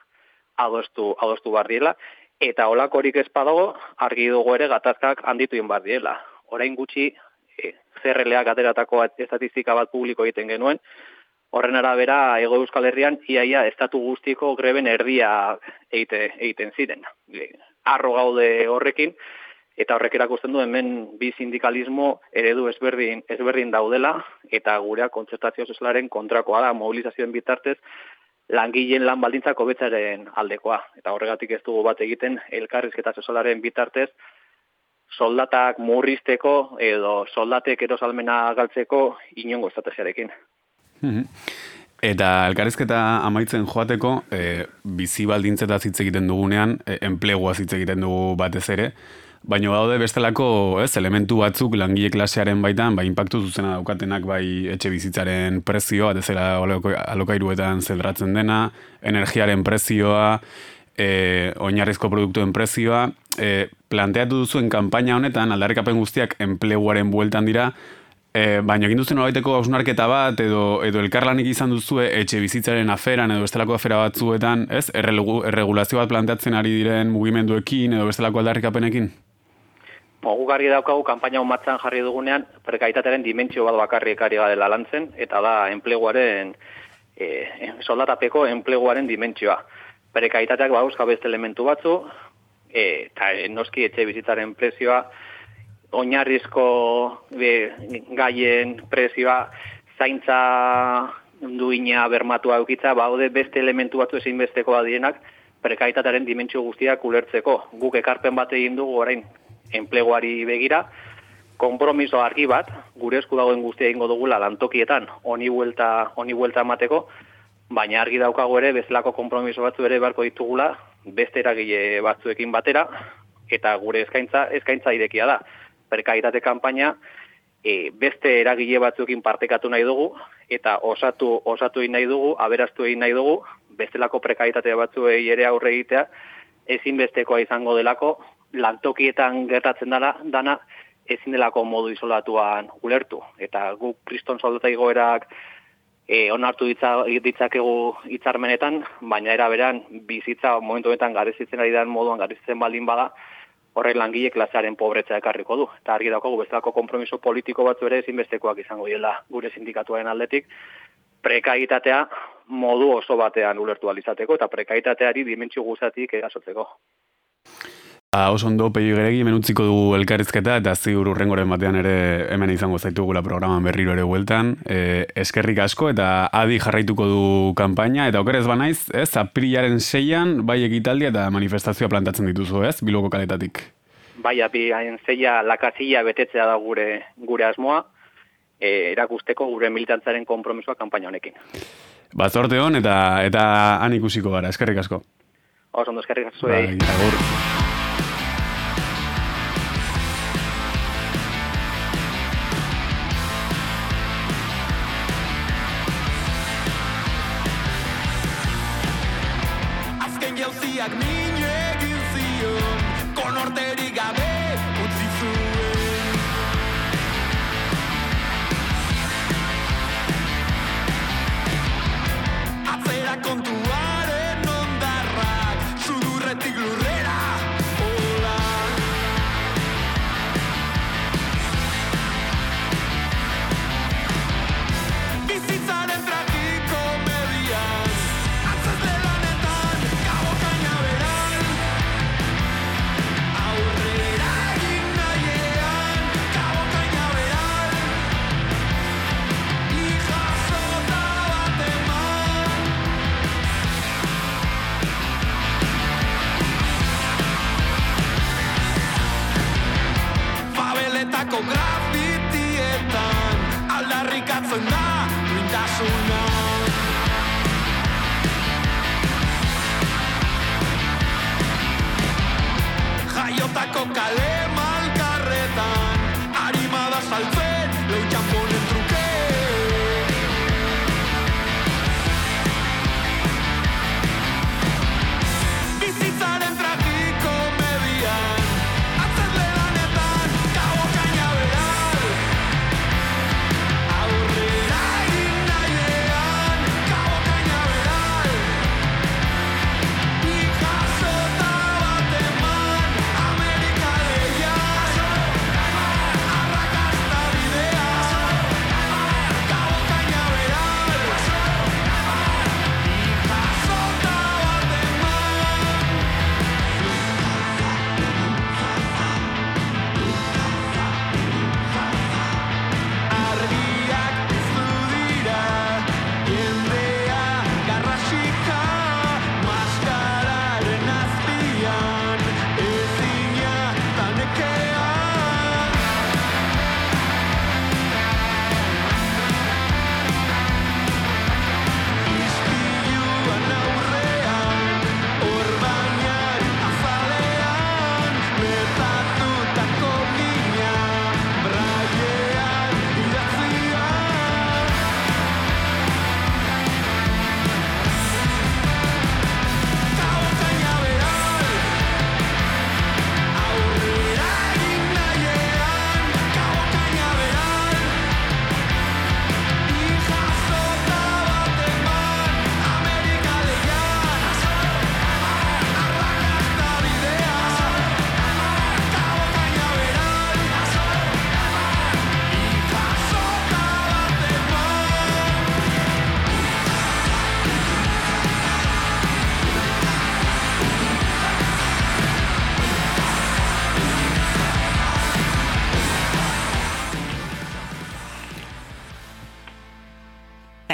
adostu, adostu bardiela, eta olakorik ez padago, argi dugu ere gatazkak handitu inbardiela. Orain gutxi, e, zerreleak ateratako estatistika bat publiko egiten genuen, horren arabera, ego euskal herrian, iaia estatu guztiko greben erdia eite, egiten ziren. E, arro gaude horrekin, eta horrek erakusten du hemen bi sindikalismo eredu ezberdin ezberdin daudela eta gurea kontzertazio sozialaren kontrakoa da mobilizazioen bitartez langileen lan baldintzak hobetzaren aldekoa eta horregatik ez dugu bat egiten elkarrizketa sozialaren bitartez soldatak murrizteko edo soldatek erosalmena galtzeko inongo estrategiarekin. Mhm. Eta elkarrizketa amaitzen joateko, e, bizi baldintzetaz hitz egiten dugunean, e, enplegua hitz egiten dugu batez ere, Baina daude bestelako, ez, elementu batzuk langile klasearen baitan, bai inpaktu zuzena daukatenak bai etxe bizitzaren prezioa, ez zela alokairuetan zeldratzen dena, energiaren prezioa, e, oinarrizko produktuen prezioa, e, planteatu duzuen kanpaina honetan, aldarrikapen guztiak enpleguaren bueltan dira, e, baina egin duzen horreteko hausnarketa bat, edo, edo elkarlanik izan duzue etxe bizitzaren aferan, edo bestelako afera batzuetan, ez, erregulazio bat planteatzen ari diren mugimenduekin, edo bestelako aldarrikapenekin? Mogu garri daukagu, kampaina matzan jarri dugunean, prekaitatearen dimentsio bat bakarri ekari dela lantzen, eta da enpleguaren, e, soldatapeko enpleguaren dimentsioa. Prekaitateak ba, euska beste elementu batzu, e, eta noski etxe bizitzaren prezioa, oinarrizko be, gaien prezioa, zaintza duina bermatua eukitza, baude beste elementu batzu ezin besteko badienak, prekaitatearen dimentsio guztiak ulertzeko. Guk ekarpen bat egin dugu orain enpleguari begira, konpromiso argi bat, gure esku dagoen guztia ingo dugula lantokietan, honi buelta, honi buelta emateko, baina argi daukago ere, bezalako konpromiso batzu ere barko ditugula, beste eragile batzuekin batera, eta gure eskaintza, eskaintza irekia da. Perkaitate kanpaina, e, beste eragile batzuekin partekatu nahi dugu, eta osatu, osatu egin nahi dugu, aberaztu egin nahi dugu, bestelako prekaitate batzuei ere aurre egitea, ezinbestekoa izango delako, lantokietan gertatzen dana, dana ezin delako modu isolatuan ulertu. Eta guk kriston soldata igoerak e, onartu ditza, ditzakegu hitzarmenetan, baina era beran bizitza momentu honetan garezitzen ari den moduan garezitzen baldin bada, horrek langile klasearen pobretza ekarriko du. Eta argi daukagu bezalako konpromiso politiko batzu ere ezinbestekoak izango dela gure sindikatuaren aldetik, prekaitatea modu oso batean ulertu alizateko eta prekaitateari dimentsio guzatik erasotzeko. Ba, oso ondo pegi geregi, menutziko dugu elkarrizketa, eta ziur urrengoren batean ere hemen izango zaitugula programan berriro ere hueltan. E, eskerrik asko, eta adi jarraituko du kanpaina, eta okerez banaiz, ez, aprilaren seian, bai ekitaldia eta manifestazioa plantatzen dituzu, ez, biloko kaletatik. Bai, aprilaren seia lakazia betetzea da gure, gure asmoa, e, erakusteko gure militantzaren konpromisoa kanpaina honekin. Ba, zorte hon, eta, eta han ikusiko gara, eskerrik asko. Oso ondo, eskerrik asko. Bai, agur.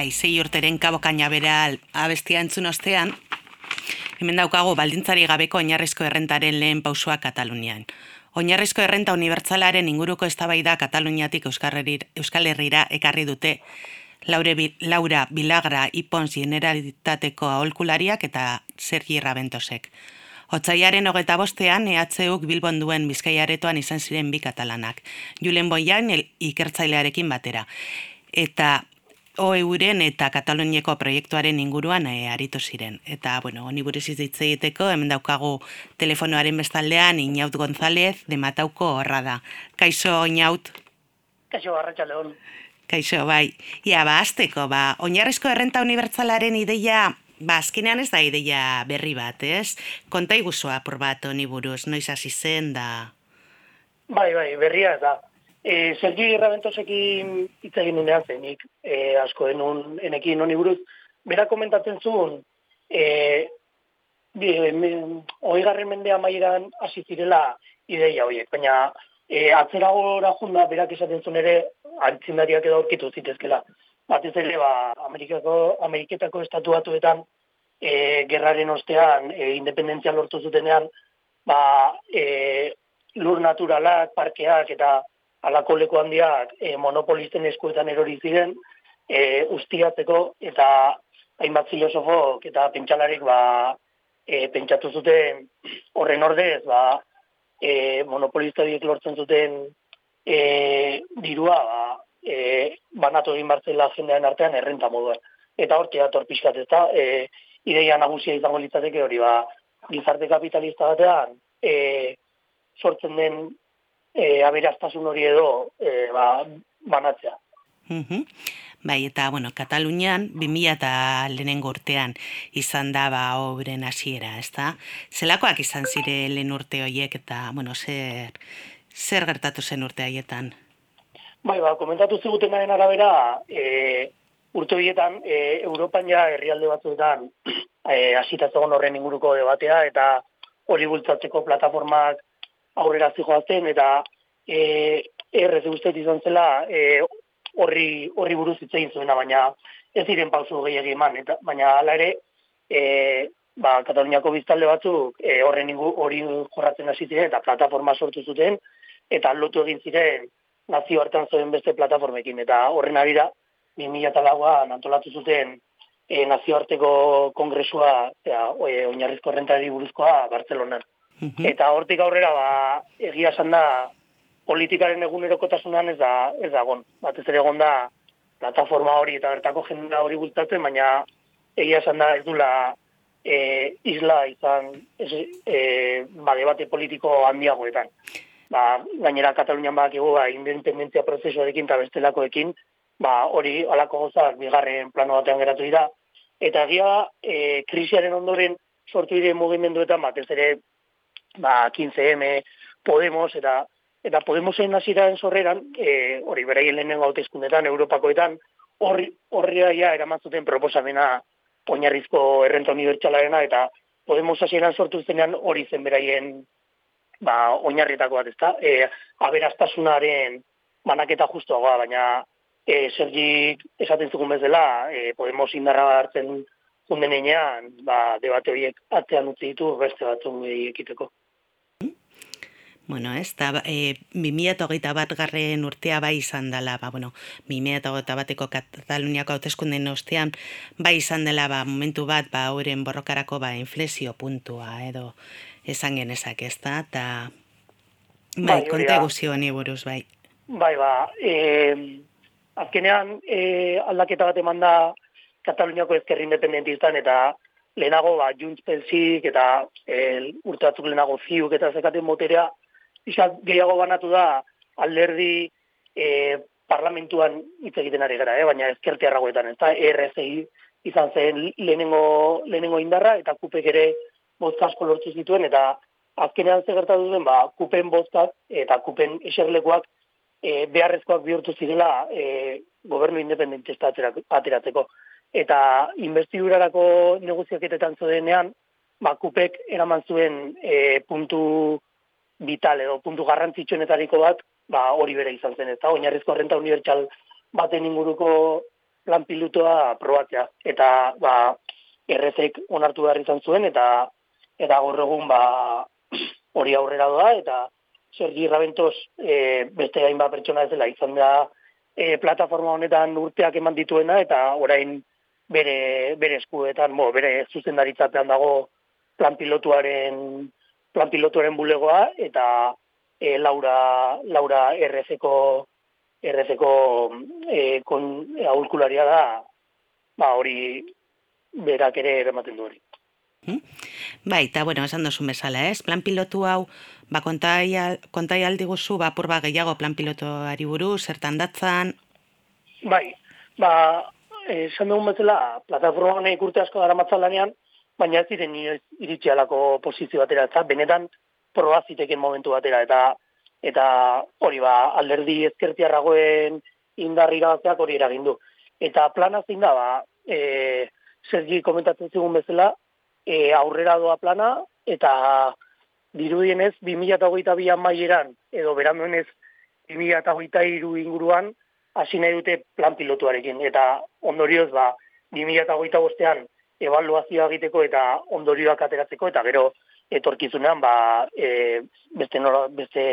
Zei urteren kabo kainabera abestia entzun ostean, hemen daukagu baldintzari gabeko oinarrizko errentaren lehen pausua Katalunian. Oinarrizko errenta unibertsalaren inguruko eztabaida Kataluniatik Euskal Herrira ekarri dute Laure Laura Bilagra Ipons Generalitateko aholkulariak eta Sergi Rabentosek. Otsaiaren hogeta bostean, EHUk Bilbon duen bizkaiaretoan izan ziren bi katalanak, Julen Boian ikertzailearekin batera. Eta OEUren eta Kataloniako proiektuaren inguruan e, aritu ziren. Eta, bueno, honi buruz hitz egiteko, hemen daukagu telefonoaren bestaldean Inaut González de Matauko horra da. Kaixo, Inaut? Kaixo, arratxalde hon. Kaixo, bai. Ia, ba, azteko, ba, oinarrizko errenta unibertsalaren ideia ba, azkenean ez da ideia berri bat, ez? Konta iguzu apur bat honi buruz, noiz hasi zen da... Bai, bai, berria da. E, Sergi Raventosekin hitz egin nunean zenik, e, asko denun enekin honi buruz, bera komentatzen zuen, e, hoi garren mendea mairan hasi zirela ideia horiek, baina e, atzera gora junda, berak esaten zuen ere, antzindariak edo aurkitu zitezkela. Batez ere, ba, Amerikako, Ameriketako estatuatuetan, e, gerraren ostean, e, independentzia lortu zutenean, ba, e, lur naturalak, parkeak eta alako leku handiak e, monopolisten eskuetan erori ziren, e, ustiatzeko eta hainbat filosofok eta pentsalarik ba, e, pentsatu zuten horren ordez, ba, e, monopolista diek lortzen zuten e, dirua ba, e, banatu egin bartzela jendean artean errenta moduan. Eta hor, teator pixkat ez da, e, ideia nagusia izango litzateke hori, ba, gizarte kapitalista batean, e, sortzen den e, aberaztasun hori edo e, ba, banatzea. Mm Bai, eta, bueno, Katalunian, 2000 eta lehenengo urtean izan da ba obren hasiera, ez da? Zelakoak izan zire lehen urte horiek eta, bueno, zer, zer gertatu zen urte haietan? Bai, ba, komentatu ziguten garen arabera, e, urte horietan, e, Europan ja herrialde batzuetan e, horren inguruko debatea eta hori bultzatzeko plataformak aurrera zijoazen eta e, errez guztet izan zela e, horri horri buruz hitz egin zuena, baina ez diren pausu gehiegi eman, eta, baina hala ere, e, ba, Kataluniako biztalde batzuk e, horren ingu, hori jorratzen hasi ziren eta plataforma sortu zuten, eta lotu egin ziren nazio hartan zuen beste plataformekin, eta horren arira, 2008an antolatu zuten e, nazioarteko kongresua, eta, e, oinarrizko rentari buruzkoa Bartzelonan. Mhm. Eta hortik aurrera, ba, egia esan da, politikaren egunerokotasunan ez da ez dagon. Batez ere egon da plataforma hori eta bertako jendea hori bultatzen, baina egia esan da ez dula e, isla izan ez, e, ba, debate politiko handiagoetan. Ba, gainera Katalunian badakigu ba, independentzia prozesuarekin eta bestelakoekin, ba, hori alako gozak bigarren plano batean geratu dira. Eta egia e, krisiaren ondoren sortu dire mugimenduetan batez ere ba, 15M, Podemos, eta eta Podemosen hasieraren sorreran, e, hori beraien lehenengo hauteskundetan, Europakoetan, horri horria ja eraman zuten proposamena oinarrizko errenta unibertsalarena eta Podemos hasieran sortu zenean hori zen beraien ba oinarrietako bat, ezta? Eh, aberastasunaren banaketa justuagoa, baina e, Sergi esaten zugun bezala, e, Podemos indarra hartzen jundenean, ba debate horiek atzean utzi ditu beste batzuk ekiteko. Bueno, ez, da, e, 2008 bat garren urtea bai izan dela, ba, bueno, 2008 bateko Kataluniako hautezkunden ostean, bai izan dela, ba, momentu bat, ba, horren borrokarako, ba, inflexio puntua, edo, esan genezak, ez da, eta, bai, bai konta eguzio buruz, bai. Bai, ba, e, azkenean, e, aldaketa bat eman da, Kataluniako ezkerri independentistan, eta, lehenago, ba, Junts Pelzik, eta, e, urte batzuk lehenago ziuk, eta zekaten moterea, izan gehiago banatu da alderdi e, parlamentuan hitz egiten ari gara, eh? baina ezkerti arragoetan, ez da, RSI izan zen lehenengo, lehenengo indarra, eta kupek ere bozkasko lortu zituen, eta azkenean ze gertatu den, ba, kupen bozkak eta kupen eserlekuak e, beharrezkoak bihurtu zirela e, gobernu independentista ateratzeko. Eta investidurarako negoziaketetan zudenean, ba, kupek eraman zuen e, puntu vital edo puntu garrantzitsuenetariko bat, ba hori bere izan zen eta oinarrizko renta unibertsal baten inguruko plan pilotoa probatzea eta ba errezek onartu behar izan zuen eta eta gaur egun ba hori aurrera doa eta Sergi Raventos e, beste hainbat pertsona ez dela izan da e, plataforma honetan urteak eman dituena eta orain bere bere eskuetan, bo, bere zuzendaritzapean dago plan pilotuaren plan pilotuaren bulegoa eta e, Laura Laura RCko RCko e, kon aulkularia da ba hori berak ere ematen du hori. Hmm? Bai, eta bueno, esan dozu mesala, ez? Plan pilotu hau, ba, kontai, kontai aldi guzu, ba, purba gehiago plan pilotuari buruz, zertan datzan? Bai, ba, esan dugun bezala, plataforma honek urte asko dara matzalanean, baina ez ziren iritsi alako posizio batera, eta benetan proba ziteken momentu batera, eta eta hori ba, alderdi ezkertiarragoen indarri gazteak hori eragindu. Eta plana zein da, ba, e, Sergi komentatzen zigun bezala, e, aurrera doa plana, eta dirudienez, 2008 bian maieran, edo beranduenez, 2008 inguruan, hasi nahi dute plan pilotuarekin. Eta ondorioz, ba, 2008 bostean, evaluazioa egiteko eta ondorioak ateratzeko, eta gero etorkizunean, ba, e, beste, nora, beste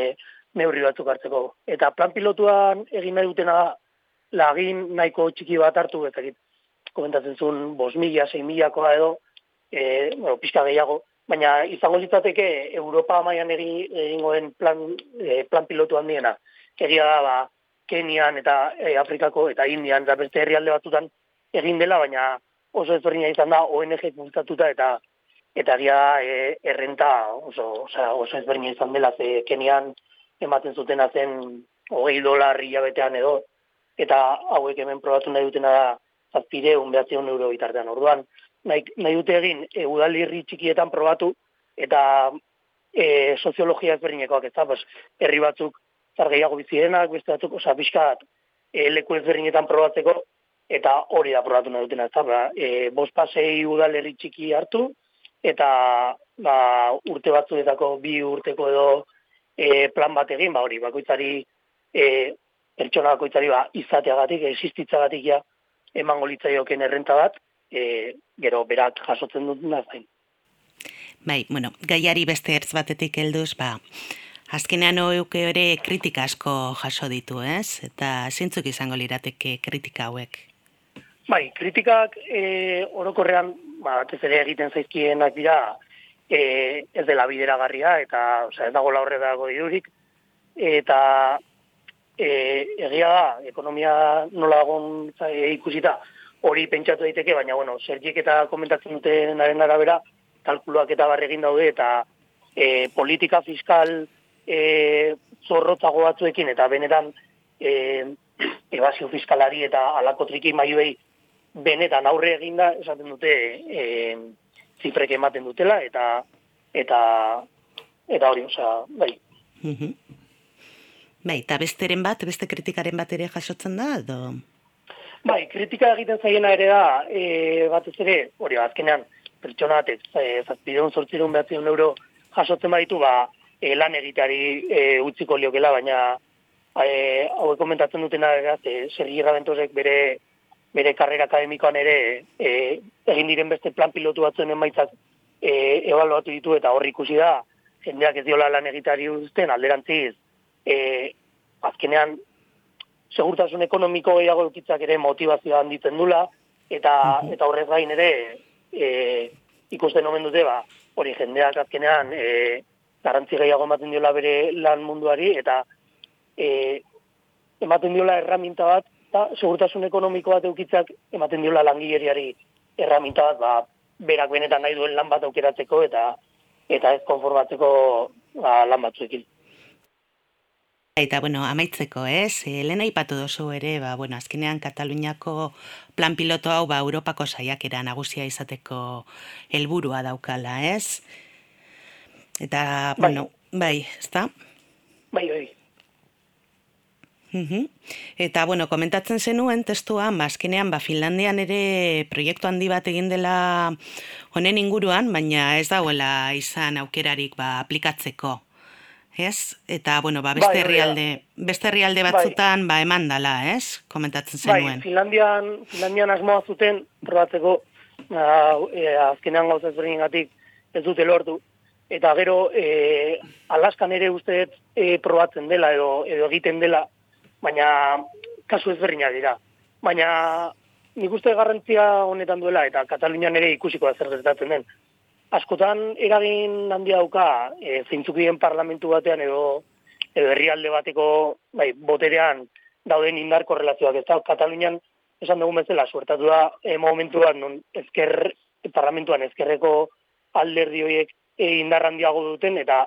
neurri batzuk hartzeko. Eta plan pilotuan egin nahi dutena lagin nahiko txiki bat hartu, eta komentatzen zuen, bos mila, sei milakoa edo, e, bueno, pixka gehiago, baina izango litzateke Europa mailan egingoen plan, e, plan pilotu handiena. Egia da, ba, Kenian eta e, Afrikako eta Indian eta beste herrialde batzutan egin dela, baina oso ezberdina izan da ONG bultatuta eta eta egia e, errenta oso, oso, oso ezberdina izan dela, ze Kenian ematen zutena zen hogei dolar hilabetean edo, eta hauek hemen probatu nahi dutena da zazpire, unbeatzeun euro bitartean. Orduan, nahi, nahi dute egin, e, udalirri txikietan probatu, eta e, soziologia ezberdinekoak ez da, pues, herri batzuk zar gehiago bizirenak, beste batzuk, oza, bizkat, e, leku ezberdinetan probatzeko, eta hori da probatu nahi dutena, ez da, ba, e, bost pasei udalerri txiki hartu, eta ba, urte batzuetako bi urteko edo e, plan bat egin, ba hori, bakoitzari e, pertsona bakoitzari ba, izateagatik, existitzagatik ja, emango litzaioken errenta bat, e, gero berak jasotzen dut nazain. Bai, bueno, gaiari beste ertz batetik helduz, ba, azkenean oeuke ere kritika asko jaso ditu, ez? Eta zintzuk izango lirateke kritika hauek? Bai, kritikak e, orokorrean, ba, ere egiten zaizkienak dira, e, ez dela bideragarria eta osea ez dago la horre dago irurik eta e, egia da ekonomia nola egon e, ikusita hori pentsatu daiteke baina bueno Sergik eta komentatzen dutenaren arabera kalkuluak eta barregin daude eta e, politika fiskal e, zorrotzago batzuekin eta benetan e, ebazio fiskalari eta alako triki maiuei benetan aurre eginda esaten dute e, zifrek ematen dutela eta eta eta hori, osea, bai. Bai, eta besteren bat, beste kritikaren bat ere jasotzen da, edo? Bai, kritika egiten zaiena ere da, e, batez ere, hori, azkenean, pertsona bat, e, zazpideun, zortzirun, behatzion euro jasotzen baditu, ba, e, lan egiteari e, utziko liokela, baina e, hau komentatzen dutena, e, Sergi Rabentosek bere bere karrera akademikoan ere e, egin diren beste plan pilotu batzuen emaitzak e, ebaluatu ditu eta horri ikusi da jendeak ez diola lan egitari uzten alderantziz e, azkenean segurtasun ekonomiko gehiago eukitzak ere motivazioa handitzen dula eta eta horrez gain ere e, ikusten omen dute ba hori jendeak azkenean e, garantzi gehiago ematen diola bere lan munduari eta e, ematen diola erraminta bat eta segurtasun ekonomiko bat eukitzak ematen diola langileriari erraminta bat, ba, berak benetan nahi duen lan bat aukeratzeko eta eta ez konformatzeko ba, lan batzuekin. Eta, bueno, amaitzeko, ez? E, lehen aipatu dozu ere, ba, bueno, azkenean Kataluniako plan piloto hau, ba, Europako saiakera nagusia izateko helburua daukala, ez? Eta, bai. bueno, bai, ez da? Bai, bai. Mhm. Eta, bueno, komentatzen zenuen testuan, bazkenean, ba, Finlandian ere proiektu handi bat egin dela honen inguruan, baina ez dagoela izan aukerarik ba, aplikatzeko. Ez? Eta, bueno, ba, beste bai, herrialde beste herrialde bai. batzutan ba, eman dala, ez? Komentatzen zenuen. Bai, Finlandian, Finlandian asmoa zuten probatzeko, ba, e, azkenean gauza ezberdin gatik ez dute lortu. Eta gero, e, Alaskan ere uste e, probatzen dela edo, edo egiten dela baina kasu ezberdinak dira. Baina nik uste garrantzia honetan duela eta Katalunian ere ikusiko da zer gertatzen den. Askotan eragin handia dauka e, zeintzukien parlamentu batean edo herrialde bateko bai, boterean dauden indar korrelazioak. Ez Katalunian esan dugu bezala suertatu da e, momentuan non ezker, parlamentuan ezkerreko alderdi horiek e, indar handiago duten eta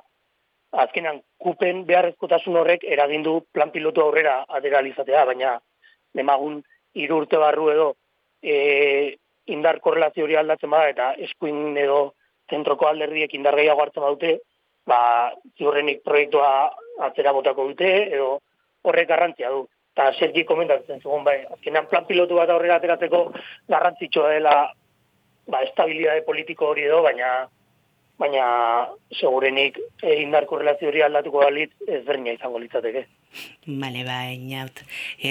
azkenan kupen beharrezkotasun horrek eragindu plan pilotu aurrera aderalizatea, baina demagun hiru urte barru edo e, indar korrelazio hori aldatzen bada, eta eskuin edo zentroko alderdiek indar gehiago hartzen badute, ba, ziurrenik proiektua atzera botako dute, edo horrek garrantzia du. Eta Sergi komentatzen zugun, bai, azkenean plan pilotu bat aurrera ateratzeko garrantzitsua dela ba, estabilidade politiko hori edo, baina baina segurenik e, indar korrelazio hori aldatuko balit ez berdina izango litzateke. Bale, ba, inaut.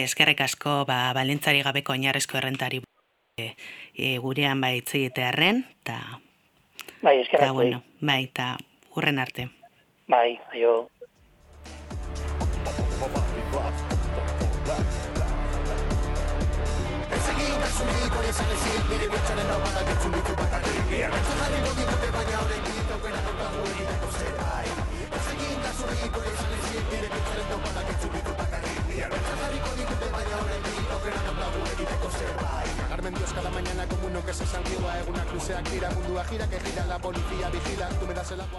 Eskerrek asko, ba, balentzari gabeko oinarrezko errentari e, e, gurean bai arren, eta... Bai, eskerrek. bueno, bai, eta hurren arte. Bai, aio. Dios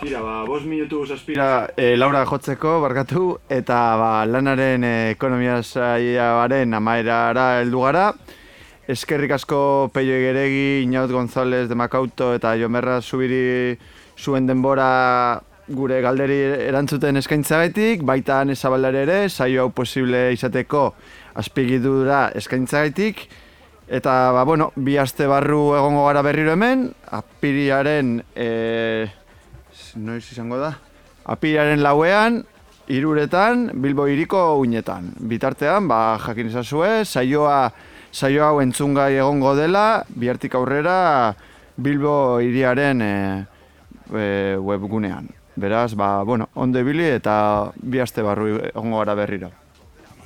Tira, ba, bos minutu zazpira e, Laura jotzeko, barkatu, eta ba, lanaren e, ekonomia zaiaren amaerara heldu gara. Eskerrik asko Peio Egeregi, Inaut González de Macauto eta Jomerra Zubiri zuen denbora gure galderi erantzuten eskaintzagaitik, baita anezabaldare ere, saio hau posible izateko azpigidura eskaintzagaitik. Eta, ba, bueno, bi aste barru egongo gara berriro hemen, apiriaren, e, noiz izango da, apiriaren lauean, iruretan, Bilbo iriko uinetan. Bitartean, ba, jakin ezazue, saioa, saioa hau entzungai egongo dela, bihartik aurrera, Bilbo iriaren e, e, webgunean. Beraz, ba, bueno, onde bili eta bi aste barru egongo gara berriro.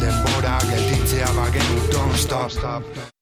Denbora gelditzea bagenu, don't stop.